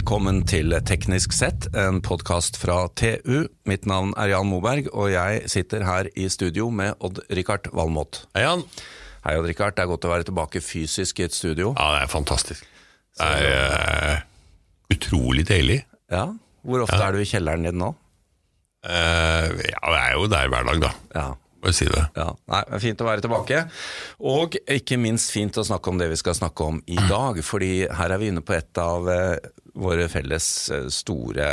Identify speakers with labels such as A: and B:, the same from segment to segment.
A: Velkommen til Teknisk sett, en podkast fra TU. Mitt navn er Jan Moberg, og jeg sitter her i studio med Odd-Rikard Valmot.
B: Hei, Jan.
A: Hei, Odd-Rikard. Det er godt å være tilbake fysisk i et studio.
B: Ja, det er fantastisk. Det er uh, utrolig deilig.
A: Ja, Hvor ofte er du i kjelleren din nå?
B: Uh, ja, det er jo der hver dag, da.
A: Ja,
B: si det.
A: Ja, nei, Fint å være tilbake. Og ikke minst fint å snakke om det vi skal snakke om i dag. fordi her er vi inne på et av eh, våre felles eh, store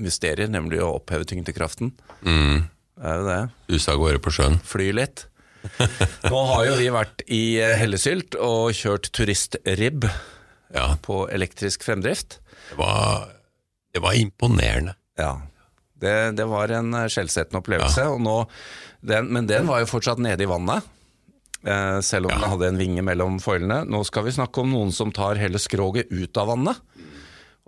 A: mysterier, nemlig å oppheve tyngdekraften.
B: Mm.
A: Er det.
B: Use av gårde på sjøen.
A: Fly litt. Nå har jo vi vært i eh, Hellesylt og kjørt turistribb
B: Ja,
A: på elektrisk fremdrift.
B: det var, det var imponerende.
A: Ja, det, det var en eh, skjellsettende opplevelse. Nå, den, men den var jo fortsatt nede i vannet, selv om
B: Ja.
A: den hadde en vinge mellom foilene. Nå skal vi snakke om noen som tar hele skroget ut av vannet.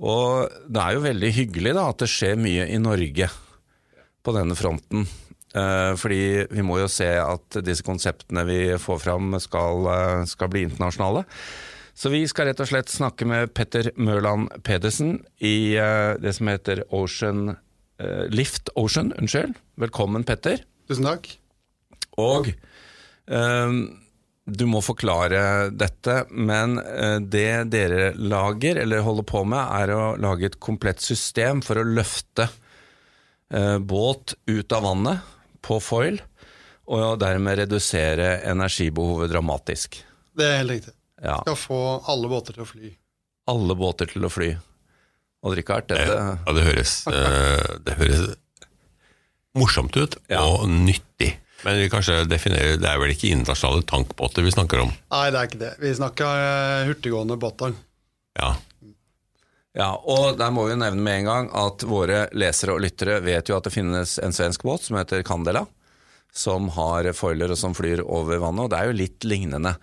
A: Og det er jo veldig hyggelig da, at det skjer mye i Norge på denne fronten. Eh, fordi vi må jo se at disse konseptene vi får fram skal, eh, skal bli internasjonale. Så vi skal rett og slett snakke med Petter Mørland Pedersen i eh, det som heter Ocean eh, Lift Ocean. Unnskyld. Velkommen, Petter.
C: Tusen takk.
A: Og eh, du må forklare dette, men eh, det dere lager, eller holder på med, er å lage et komplett system for å løfte eh, båt ut av vannet på foil, og dermed redusere energibehovet dramatisk.
C: Det er helt riktig.
A: Ja,
C: Skal få alle båter til å fly.
A: alle båter til å fly. Og Richard, dette
B: Ja, det høres, eh, det høres morsomt ut,
A: Ja.
B: og nyttig. Men vi kanskje definerer, det er vel ikke internasjonale tankbåter vi snakker om?
C: Nei, det er ikke det. Vi snakker eh, hurtiggående båter.
B: Ja,
A: Ja, og der må vi nevne med en gang at våre lesere og lyttere vet jo at det finnes en svensk båt som heter Candela, som har foiler og som flyr over vannet, og det er jo litt lignende.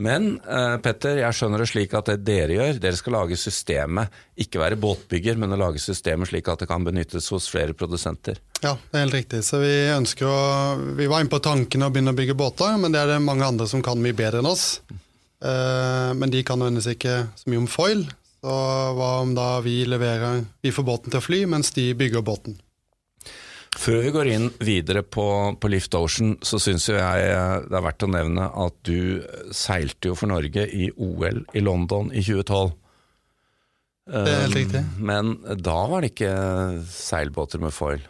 A: Men eh, Petter, jeg skjønner det slik at det dere gjør, dere skal lage systemet, ikke være båtbygger, men å lage systemet slik at det kan benyttes hos flere produsenter.
C: Ja, det er helt riktig. Så vi ønsker å Vi var inne på tanken å begynne å bygge båter, men det er det mange andre som kan mye bedre enn oss. Eh, men de kan nødvendigvis ikke så mye om foil. Så hva om da vi leverer Vi får båten til å fly, mens de bygger båten.
A: Før vi går inn videre på, på Lift Ocean, så syns jeg eh, det er verdt å nevne at du seilte jo for Norge i OL i London i 2012.
C: Det er helt riktig.
A: Um, Men da var det ikke seilbåter med foil.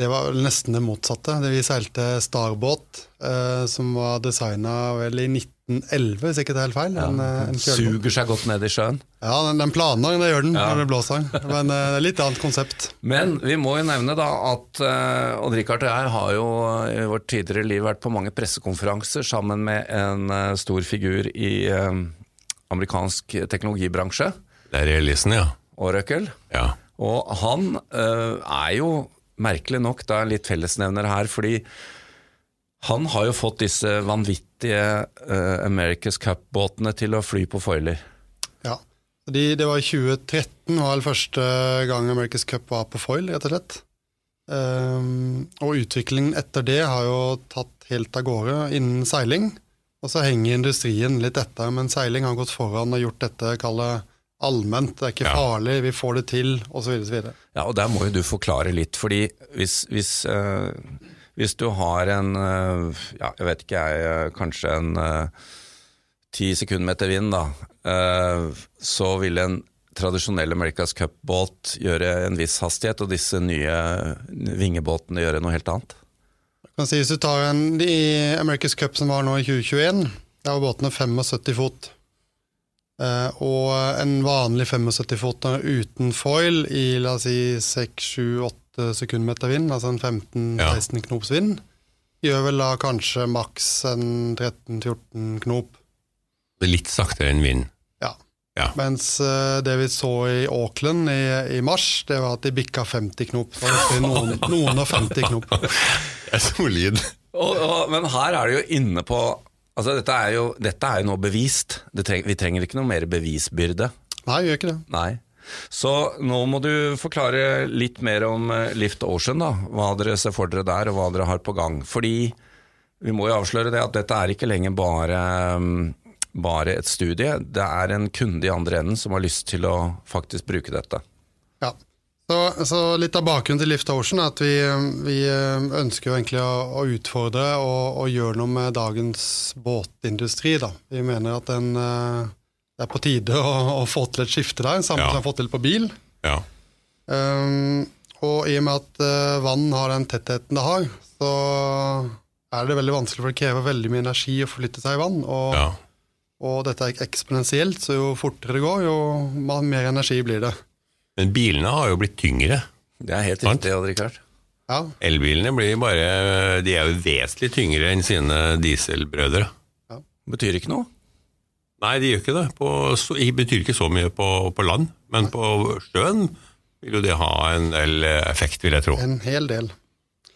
C: Det var nesten det motsatte. Vi seilte Starbåt, eh, som var designa vel i 1911, hvis ikke det er helt feil. En, eh, en.
A: Suger seg godt ned i sjøen.
C: Ja, den, den planer, det gjør den
A: Ja.
C: når det blåser. Men det er litt annet konsept.
A: Men vi må jo nevne da at uh, Odd-Rikard og jeg har jo i vårt tidligere liv vært på mange pressekonferanser sammen med en uh, stor figur i uh, amerikansk teknologibransje,
B: det er Elisen, ja.
A: Oracle.
B: Ja,
A: Og han er jo merkelig nok da en litt fellesnevner her, fordi han har jo fått disse vanvittige eh, America's Cup-båtene til å fly på foiler.
C: Ja. De, det var i 2013 var vel første gang America's Cup var på foil, rett og slett. Um, og utviklingen etter det har jo tatt helt av gårde innen seiling. Og så henger industrien litt etter, men seiling har gått foran og gjort dette kallet allment. Det er ikke
B: Ja.
C: farlig, vi får det til, osv.
A: Ja, og der må jo du forklare litt, fordi hvis, hvis, eh, hvis du har en, eh, ja, jeg vet ikke jeg, eh, kanskje en eh, ti sekundmeter vind da, så vil en tradisjonell America's Cup-båt gjøre en viss hastighet, og disse nye vingebåtene gjøre noe helt annet.
C: Kan si, hvis du tar en, i America's Cup som var nå i 2021, der var båtene 75 fot. Og en vanlig 75 fot uten foil i la oss si 6-7-8 sekundmeter vind, altså en 15-16 knops vind, gjør vel da kanskje maks en 13-14 knop.
B: det er litt saktere enn vind.
C: Ja.
B: Ja.
C: Mens eh, det vi så i Auckland i, i mars, det var at de bikka 50 knop. Så det noen, noen og 50 knop.
B: Det er solid.
A: Og, og, men her er det jo inne på Altså, dette er jo, dette er jo nå bevist. Det treng, vi trenger ikke noe mer bevisbyrde.
C: Nei, vi gjør ikke det.
A: Nei. Så nå må du forklare litt mer om eh, Lift Ocean, da. Hva dere ser for dere der, og hva dere har på gang. Fordi vi må jo avsløre det at dette er ikke lenger bare mm, bare et studie. Det er en kunde i andre enden som har lyst til å faktisk bruke dette.
C: Ja. Så, så litt av bakgrunnen til Lift Ocean er at vi, vi ønsker jo egentlig å, å utfordre og, og, gjøre noe med dagens båtindustri. Da. Vi mener at den, eh, det er på tide å, å, få til et skifte der, samme ja. som jeg har fått til på bil.
B: Ja.
C: Um, og i og med at uh, vann har den tettheten det har, så er det veldig vanskelig, for det krever veldig mye energi å forflytte seg i vann. Og,
B: ja.
C: og dette er eksponentielt, så jo fortere det går, jo mer energi blir det.
B: Men bilene har jo blitt tyngre.
A: Det er helt riktig, klart.
C: Ja.
B: Elbilene blir bare De er jo vesentlig tyngre enn sine dieselbrødre.
A: Ja. Betyr ikke noe?
B: Nei, de gjør ikke det. På, det betyr ikke så mye på, på land, men Nei. på sjøen vil jo det ha en del effekt, vil jeg tro.
C: En hel del.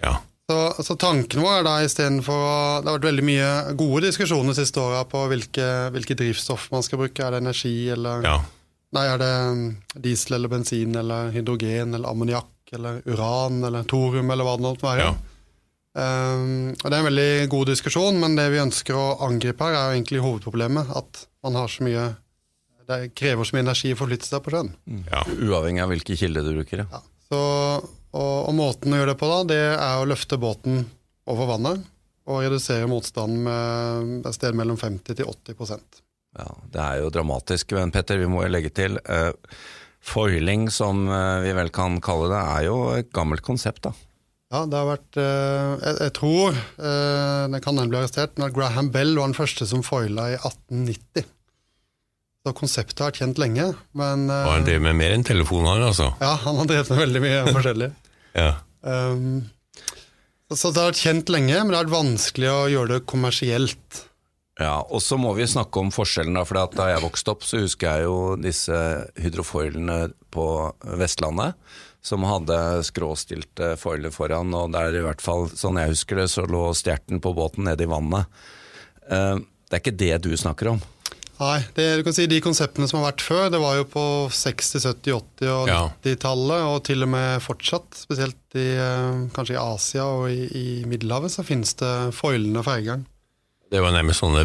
B: Ja.
C: Så, så tanken vår er da istedenfor Det har vært veldig mye gode diskusjoner de siste åra på hvilke, hvilke, drivstoff man skal bruke. Er det energi eller
B: ja.
C: Nei, er det um, diesel eller bensin eller hydrogen eller ammoniakk eller uran eller thorium eller hva det måtte være.
B: Ja.
C: Um, og Det er en veldig god diskusjon, men det vi ønsker å angripe her, er jo egentlig hovedproblemet. At man har så mye det krever så mye energi å forflytte seg på sjøen.
A: Mm. Ja. Uavhengig av hvilke kilder du bruker.
C: Ja. Så, og, og, måten å gjøre det på, da, det er å løfte båten over vannet og redusere motstanden med et sted mellom 50 til 80%
A: ja, Det er jo dramatisk, men Petter, vi må jo legge til. Uh, foiling, som uh, vi vel kan kalle det, er jo et gammelt konsept, da.
C: Ja, det har vært uh, jeg, jeg, tror, det kan hende bli arrestert, men Graham Bell var den første som foila i 1890. Så konseptet har vært kjent lenge, men
B: Og han drev med mer enn telefoner, altså?
C: Ja, han har drevet med veldig mye forskjellig.
B: ja.
C: Um, så det har vært kjent lenge, men det har vært vanskelig å gjøre det kommersielt.
A: Ja, og så må vi snakke om forskjellen. For da jeg vokste opp, så husker jeg jo disse hydrofoilene på Vestlandet. Som hadde skråstilte foiler foran, og der i hvert fall, sånn jeg husker det, så lå stjerten på båten nede i vannet. Eh, det er ikke det du snakker om?
C: Nei, det, du kan si de konseptene som har vært før, det var jo på 60-, 70-, 80- og 90-tallet, og til og med fortsatt. Spesielt i, eh, kanskje i Asia og i, i Middelhavet så finnes det foilende fergegang.
B: Det var nærmest sånne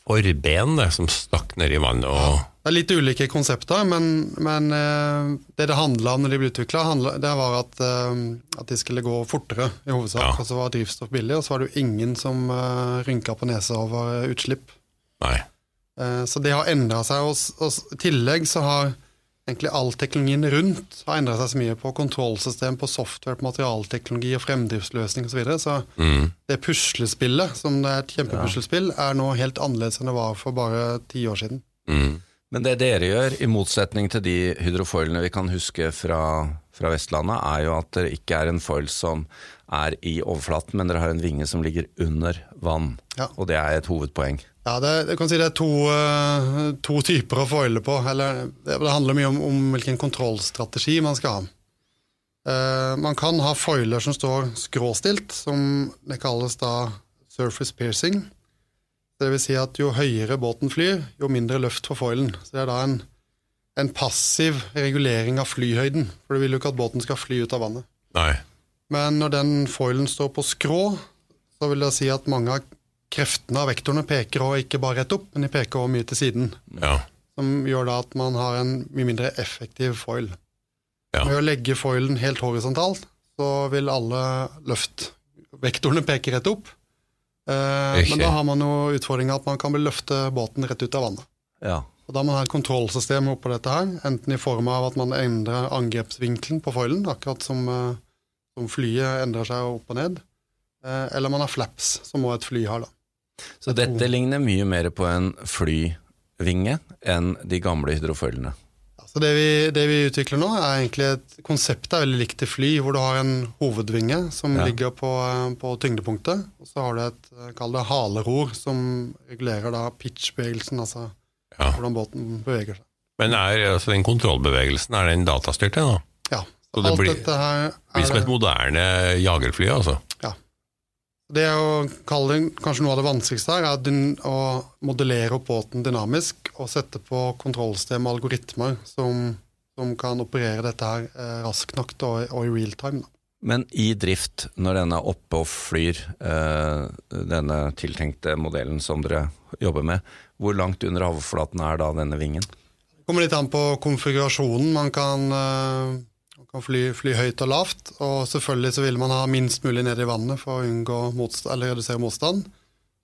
B: forben det, som stakk ned i vannet. Og...
C: Det er litt ulike konsepter, men, men eh, det det handla om når de ble utvikla, det var at, eh, at, de skulle gå fortere, i hovedsak. Ja. Og så var drivstoff billig, og så var det jo ingen som uh, rynka på nesa over utslipp.
B: Nei.
C: Så det har endra seg. Og I tillegg så har egentlig all teknologien rundt har endra seg så mye på kontrollsystem, på software, på materialteknologi og fremdriftsløsning osv. Så, videre. så mm. det puslespillet, som det er et kjempepuslespill, er nå helt annerledes enn det var for bare ti år siden.
B: Mm.
A: Men det dere gjør, i motsetning til de hydrofoilene vi kan huske fra, fra Vestlandet, er jo at det ikke er en foil som er i overflaten, men dere har en vinge som ligger under vann.
C: Ja.
A: Og det er et hovedpoeng.
C: Ja, det, si det er to, uh, to typer å foile på. Eller, det, det, handler mye om, om, hvilken kontrollstrategi man skal ha. Uh, man kan ha foiler som står skråstilt, som det kalles da surface piercing. Det vil si at jo høyere båten flyr, jo mindre løft for foilen. Så det er da en, en passiv regulering av flyhøyden. For du vil jo ikke at båten skal fly ut av vannet.
B: Nei.
C: Men når den foilen står på skrå, så vil det si at mange av kreftene av vektorene peker også ikke bare rett opp, men de peker også mye til siden.
B: Ja.
C: Som gjør da at man har en mye mindre effektiv foil.
B: Ja.
C: Med å legge foilen helt horisontalt, så vil alle løftvektorene peke rett opp. Eh, men da har man jo utfordringa at man kan løfte båten rett ut av vannet.
A: Ja.
C: Og Da må man ha et kontrollsystem oppå dette her, enten i form av at man endrer angrepsvinkelen på foilen, akkurat som, eh, som flyet endrer seg opp og ned, eh, eller man har flaps, som også et fly har. da.
A: Så dette ligner mye mer på en flyvinge enn de gamle hydrofoilene?
C: Så det vi, det vi, utvikler nå, er egentlig et konsept er veldig likt til fly, hvor du har en hovedvinge som ja. ligger på, på, tyngdepunktet. Og så har du et kall det haleror som regulerer da pitch-bevegelsen, altså ja. hvordan båten beveger seg.
B: Men er altså den kontrollbevegelsen er den datastyrt, da?
C: Ja.
B: Så det blir, blir som et moderne jagerfly, altså?
C: Det å kalle det kanskje noe av det vanskeligste her, er å modellere opp båten dynamisk og sette på kontrollsystem og algoritmer som, som, kan operere dette her eh, raskt nok og, og, i real time. Da.
A: Men i drift, når denne oppe og flyr, eh, denne tiltenkte modellen som dere jobber med, Hvor langt under havflaten er da denne vingen?
C: Det kommer litt an på konfigurasjonen. Man kan, eh, kan fly, fly høyt og lavt, og selvfølgelig så vil man ha minst mulig nede i vannet for å unngå motstand, eller redusere motstand.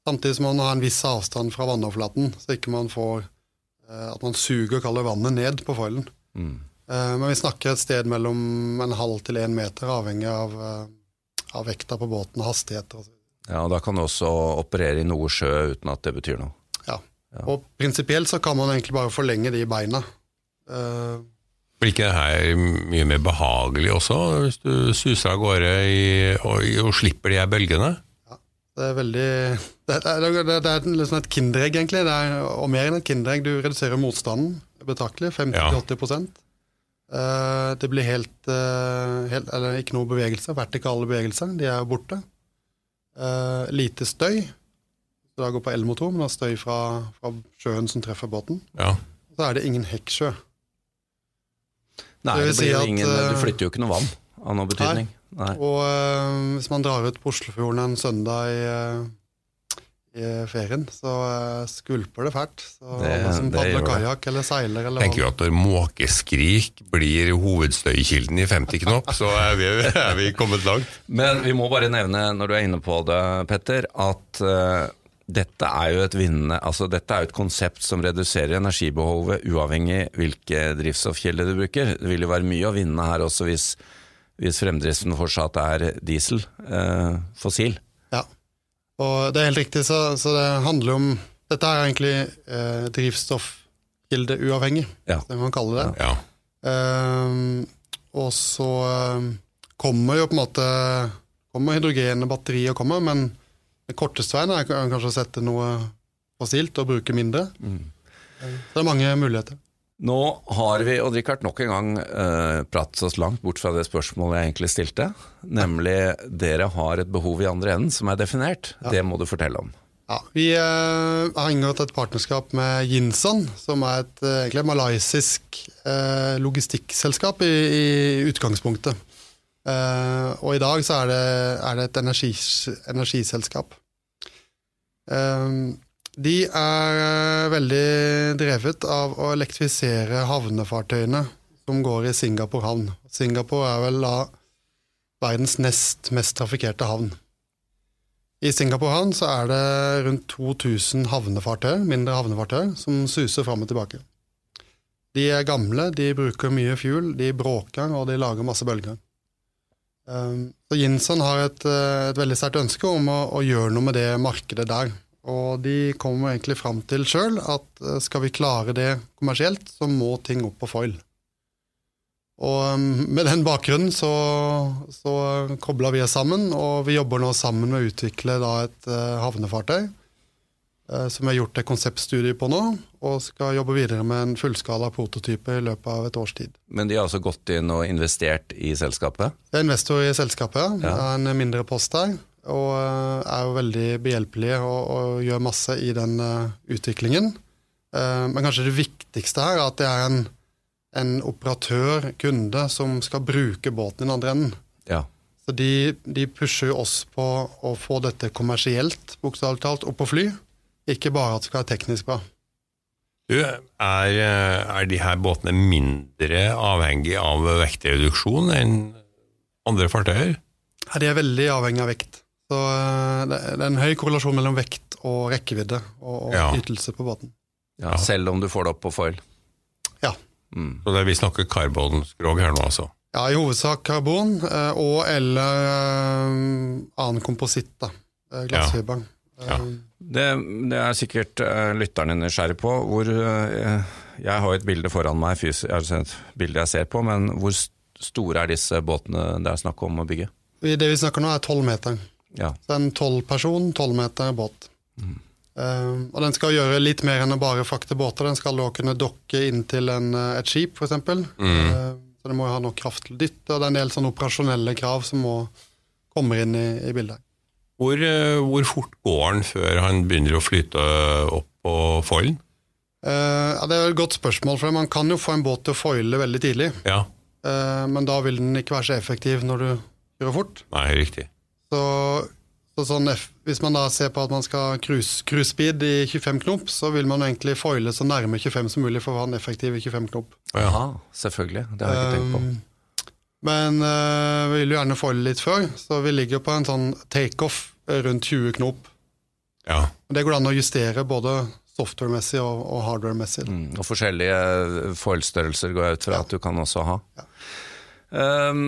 C: Samtidig som man har en viss avstand fra vannoverflaten, så ikke man får eh, at man suger kaller vannet ned på foilen.
A: Mm.
C: Eh, Men vi snakker et sted mellom en halv til én meter, avhengig av, eh, av vekta på båten og hastigheter.
A: Ja, og Da kan du også operere i noe sjø uten at det betyr noe.
C: Ja. Og prinsipielt så kan man egentlig bare forlenge de beina. Eh,
B: Blir ikke det her mye mer behagelig også, hvis du suser av gårde i, og, og slipper de her bølgene?
C: Ja, Det er veldig Det er, det er, det er liksom et kinderegg, egentlig. Det er, og mer enn et kinderegg. Du reduserer motstanden betraktelig. 50-80 Eh, Det blir helt, uh, helt Eller ikke noe bevegelse. Vertikale bevegelser. De er borte. Uh, lite støy. Så da går på elmotor, men det er støy fra, fra sjøen som treffer båten.
B: Ja.
C: Så er det ingen hekksjø.
A: Nei,
C: Det vil
A: det blir jo
C: at,
A: ingen,
C: eh,
A: du flytter jo ikke noe vann av noe betydning. Nei.
C: Og eh, hvis man drar ut på Oslofjorden en søndag i, eh, i ferien, så eh, skvulper det fælt. Så
A: Det-
C: alle som padler kajakk eller seiler eller
B: Tenker jo at når måkeskrik blir hovedstøykilden i 50 knop, så er vi, er vi kommet langt.
A: Men vi må bare nevne, når du er inne på det, Petter, at eh, dette er jo et vinnende Altså dette er jo et konsept som reduserer energibehovet uavhengig hvilke drivstoffkilder du bruker. Det vil jo være mye å vinne her også hvis, hvis fremdriften fortsatt er diesel, eh, fossil.
C: Ja. Og det er helt riktig, så, så det handler om Dette er egentlig eh, drivstoffkildeuavhengig,
A: Ja.
C: det man kaller det.
B: Ja.
C: Ehm, og så ehm, kommer jo på en måte kommer hydrogen og batterier og kommer, men den korteste veien er kanskje å sette noe fossilt og bruke mindre. Så det er mange muligheter.
A: Nå har vi, og Richard, nok en gang eh, pratet oss langt bort fra det spørsmålet jeg egentlig stilte. Nemlig dere har et behov i andre enden som er definert. Det må du fortelle om.
C: Ja, vi eh, har inngått et partnerskap med Yinson, som er et eh, malaysisk eh, logistikkselskap i, i utgangspunktet. Eh, og i dag så er det, er det et energis, energiselskap. Uh, de er eh, veldig drevet av å elektrifisere havnefartøyene som går i Singapore havn. Singapore er vel da verdens nest mest trafikkerte havn. I Singapore havn så er det rundt 2000 havnefartøyer, mindre havnefartøyer, som suser fram og tilbake. De er gamle, de bruker mye fuel, de bråker og de lager masse bølger. Um, Så Yinson har et, eh, et veldig sterkt ønske om å, å gjøre noe med det markedet der. Og de kommer egentlig fram til sjøl at eh, skal vi klare det kommersielt, så må ting opp på foil. Og um, med den bakgrunnen så, så kobla vi oss sammen, og vi jobber nå sammen med å utvikle et eh, havnefartøy. Eh, som vi har gjort et konseptstudie på nå, og skal jobbe videre med en fullskala prototype i løpet av et års tid.
A: Men de har altså gått inn og investert i selskapet?
C: Jeg er investor i selskapet,
A: Ja.
C: har en mindre post der, og eh, er jo veldig behjelpelige og, og gjør masse i den eh, utviklingen. Men kanskje det viktigste her er at det er en, en operatør, kunde, som skal bruke båten i den andre enden.
A: Ja.
C: Så de, de pusher jo oss på å få dette kommersielt, bokstavelig talt, opp på fly. Ikke bare at det skal være teknisk bra.
B: Du, er, eh, er de her båtene mindre avhengig av vektreduksjon enn andre fartøyer?
C: Ja, de er veldig avhengig av vekt. Så eh, det er en høy korrelasjon mellom vekt og rekkevidde og, og
B: Ja.
C: ytelse på båten.
A: ja. Selv om du får det opp på foil?
C: Ja.
A: Mm.
B: Så det, er, vi snakker karbonskrog her nå, altså.
C: Ja, i hovedsak karbon eh, og eller annen kompositt, da. Eh, Glassfiber.
B: Ja.
A: Det, det er sikkert uh, lytterne nysgjerrig på. Hvor, uh, jeg har et bilde foran meg, fys altså et bilde jeg ser på, men hvor st- store er disse båtene det er snakk om å bygge?
C: Det vi snakker nå, er tolv meter.
A: Ja.
C: Så en tolv-person, tolv meter båt. Eh, og den skal gjøre litt mer enn å bare frakte båter. Den skal da kunne dokke inn til en, et skip, f.eks. Uh, så det må jo ha nok kraft til å dytte, og det er en del sånne operasjonelle krav som må kommer inn i, i bildet.
B: Hvor, eh, hvor fort går han før han begynner å flyte opp på foilen?
C: Uh, ja, det er et godt spørsmål, for man kan jo få en båt til å foile veldig tidlig.
B: Ja,
C: Uh, men da vil den ikke være så effektiv når du kjører fort.
B: nei, riktig.
C: Så, Så sånn, F- hvis man da ser på at man skal ha cruise, cruise speed i 25 knop, så vil man egentlig foile så nærme 25 som mulig for å ha en effektiv i 25 knop.
A: Jaha, selvfølgelig. Det har jeg ikke tenkt på.
C: Um, Men eh, vi vil jo gjerne få det litt før, så vi ligger på en sånn takeoff rundt 20 knop.
B: Ja.
C: Det går an å justere både software-messig og, og hardware-messig.
A: Mm, og forskjellige foilstørrelser går jeg ut fra at du kan også ha. Um,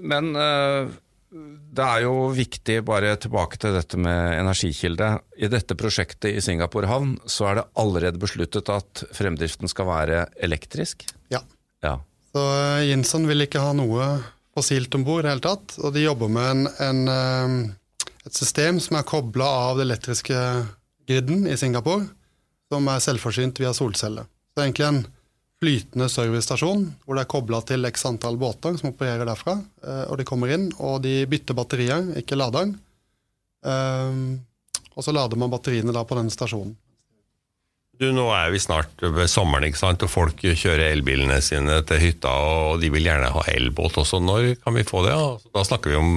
A: men uh, det er jo viktig, bare tilbake til dette med energikilde. I dette prosjektet i Singapore havn så er det allerede besluttet at fremdriften skal være elektrisk.
C: Ja.
A: Ja.
C: Så uh, Jinson vil ikke ha noe fossilt om bord i det hele tatt, og de jobber med en, en, eh, et system som er kobla av det elektriske griden i Singapore, som er selvforsynt via solceller. Så det er egentlig en flytende servicestasjon hvor det er kobla til x antall båter som opererer derfra, eh, og de kommer inn, og de bytter batterier, ikke lader. Eh, og så lader man batteriene da på denne stasjonen.
B: Du, Nå er vi snart ved sommeren, ikke sant? og folk kjører elbilene sine til hytta, og de vil gjerne ha elbåt også. Når kan vi få det? Ja? Da snakker vi om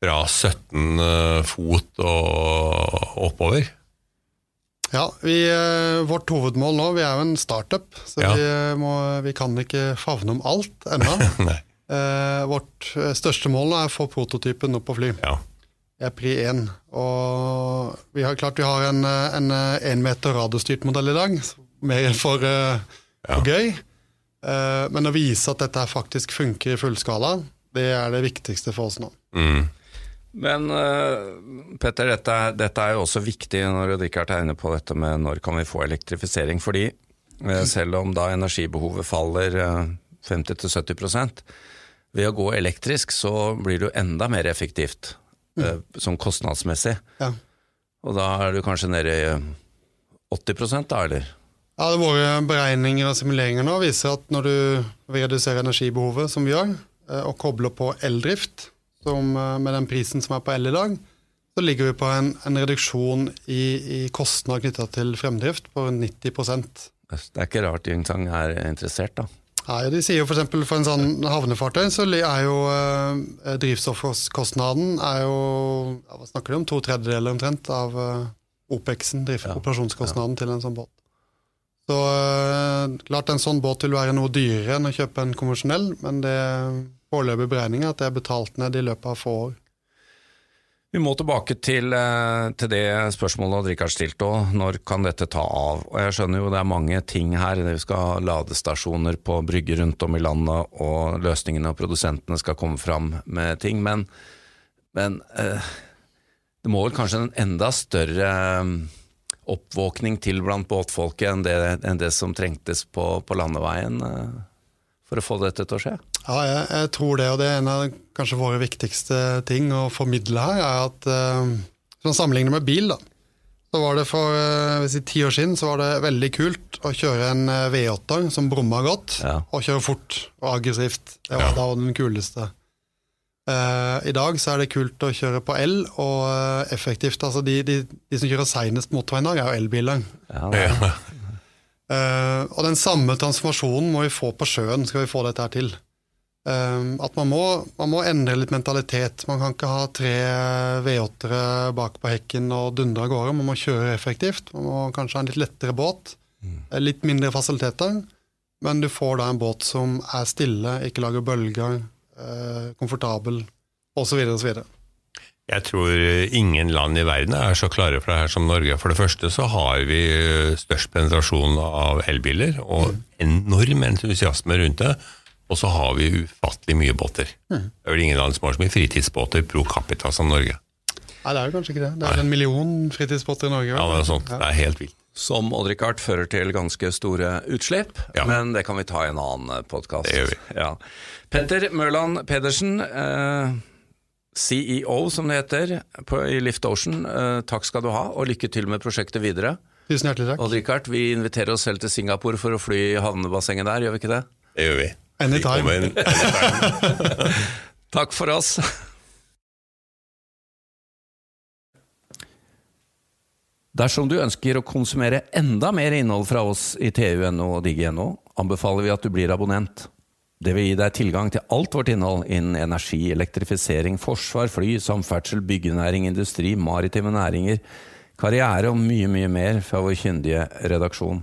B: fra 17 eh, fot og oppover.
C: Ja, vi, eh, Vårt hovedmål nå, vi er jo en startup, så
B: Ja.
C: vi, eh, må, vi kan ikke favne om alt ennå. Eh, vårt største mål nå er å få prototypen opp på fly.
B: Ja.
C: Er pri 1. Og vi har klart vi har en, en eh, en meter radiostyrt modell i dag, mer for, eh,
B: Ja.
C: for gøy. Uh, men å vise at dette faktisk funker i fullskala, det er det viktigste for oss nå.
B: Mm.
A: Men uh, Petter, dette, er- dette er jo også viktig når Richard er inne på dette med når kan vi få elektrifisering. Fordi selv om da energibehovet faller uh, 50-70 ved å gå elektrisk, så blir det jo enda mer effektivt eh, sånn kostnadsmessig.
C: Ja.
A: Og da er du kanskje nede i 80 da, eller?
C: Ja, det Våre beregninger og simuleringer nå viser at når du vil redusere energibehovet, som vi gjør, eh, og kobler på eldrift, som, eh, med den prisen som er på el i dag, så ligger vi på en, en reduksjon i, i kostnad knytta til fremdrift på 90%
A: Det er ikke rart Yingtang er interessert, da.
C: Nei, De sier jo f.eks. For, for en sånn havnefartøy så er jo eh, drivstoffkostnaden er jo ja, hva snakker de om, to tredjedeler omtrent av eh, OPEX-en, drift-
A: Ja.
C: operasjonskostnaden til en sånn båt. Så eh, klart en sånn båt vil være noe dyrere enn å kjøpe en konvensjonell, men det foreløpige beregninger er at det er betalt ned i løpet av få år.
A: Vi må tilbake til, eh, til det spørsmålet Odd Rikard stilte òg. Når kan dette ta av? Og Jeg skjønner jo det er mange ting her. Vi skal ha ladestasjoner på brygger rundt om i landet, og løsningene og produsentene skal komme fram med ting. Men, men eh, det må vel kanskje en enda større eh, oppvåkning til blant båtfolket enn det, enn det som trengtes på, på landeveien for å få dette til å skje?
C: Ja, jeg, jeg tror det, og det er en av kanskje våre viktigste ting å formidle her, er at uh, sånn sammenlignet med bil, da, så var det for uh, si, i ti år siden så var det veldig kult å kjøre en eh, V8 som brumma godt,
A: Ja.
C: og kjøre fort og aggressivt. Det var
B: Ja.
C: da den kuleste. Uh, I dag så er det kult å kjøre på el og eh, effektivt. altså De, de, de som kjører seinest motorveien i dag, er jo elbiler.
A: Ja.
C: Eh, og den samme transformasjonen må vi få på sjøen, skal vi få dette her til. Eh, at man må, man må endre litt mentalitet. Man kan ikke ha tre V8-ere bak på hekken og dundre av gårde. Man må kjøre effektivt. Man må kanskje ha en litt lettere båt. eh, Litt mindre fasiliteter. Men du får da en båt som er stille, ikke lager bølger, eh, komfortabel osv. osv.
B: Jeg tror ingen land i verden er så klare for det her som Norge. For det første så har vi størst penetrasjon av elbiler, og enorm entusiasme rundt det. Og så har vi ufattelig mye båter. Det er vel ingen land som har så mye fritidsbåter pro capita som Norge.
C: Nei, det er jo kanskje ikke det. Det er en million fritidsbåter i Norge.
B: Ja, det er sånt. Det er helt vilt.
A: Som Odd-Rikard fører til ganske store utslipp,
B: Ja.
A: men det kan vi ta i en annen podkast.
B: Gjør vi.
A: Ja. Petter Mørland Pedersen, eh, CEO som det heter på, i Lift Ocean, eh, takk skal du ha, og lykke til med prosjektet videre.
C: Tusen hjertelig takk.
A: Odd-Rikard, vi inviterer oss selv til Singapore for å fly i havnebassenget der, gjør vi ikke det?
B: Det gjør vi.
C: Anytime.
B: Anytime.
A: Takk for oss. Dersom du ønsker å konsumere enda mer innhold fra oss i TU.no og Digi.no, anbefaler vi at du blir abonnent. Det vil gi deg tilgang til alt vårt innhold innen energi, elektrifisering, forsvar, fly, samferdsel, byggenæring, industri, maritime næringer, karriere og mye, mye mer fra vår kyndige redaksjon.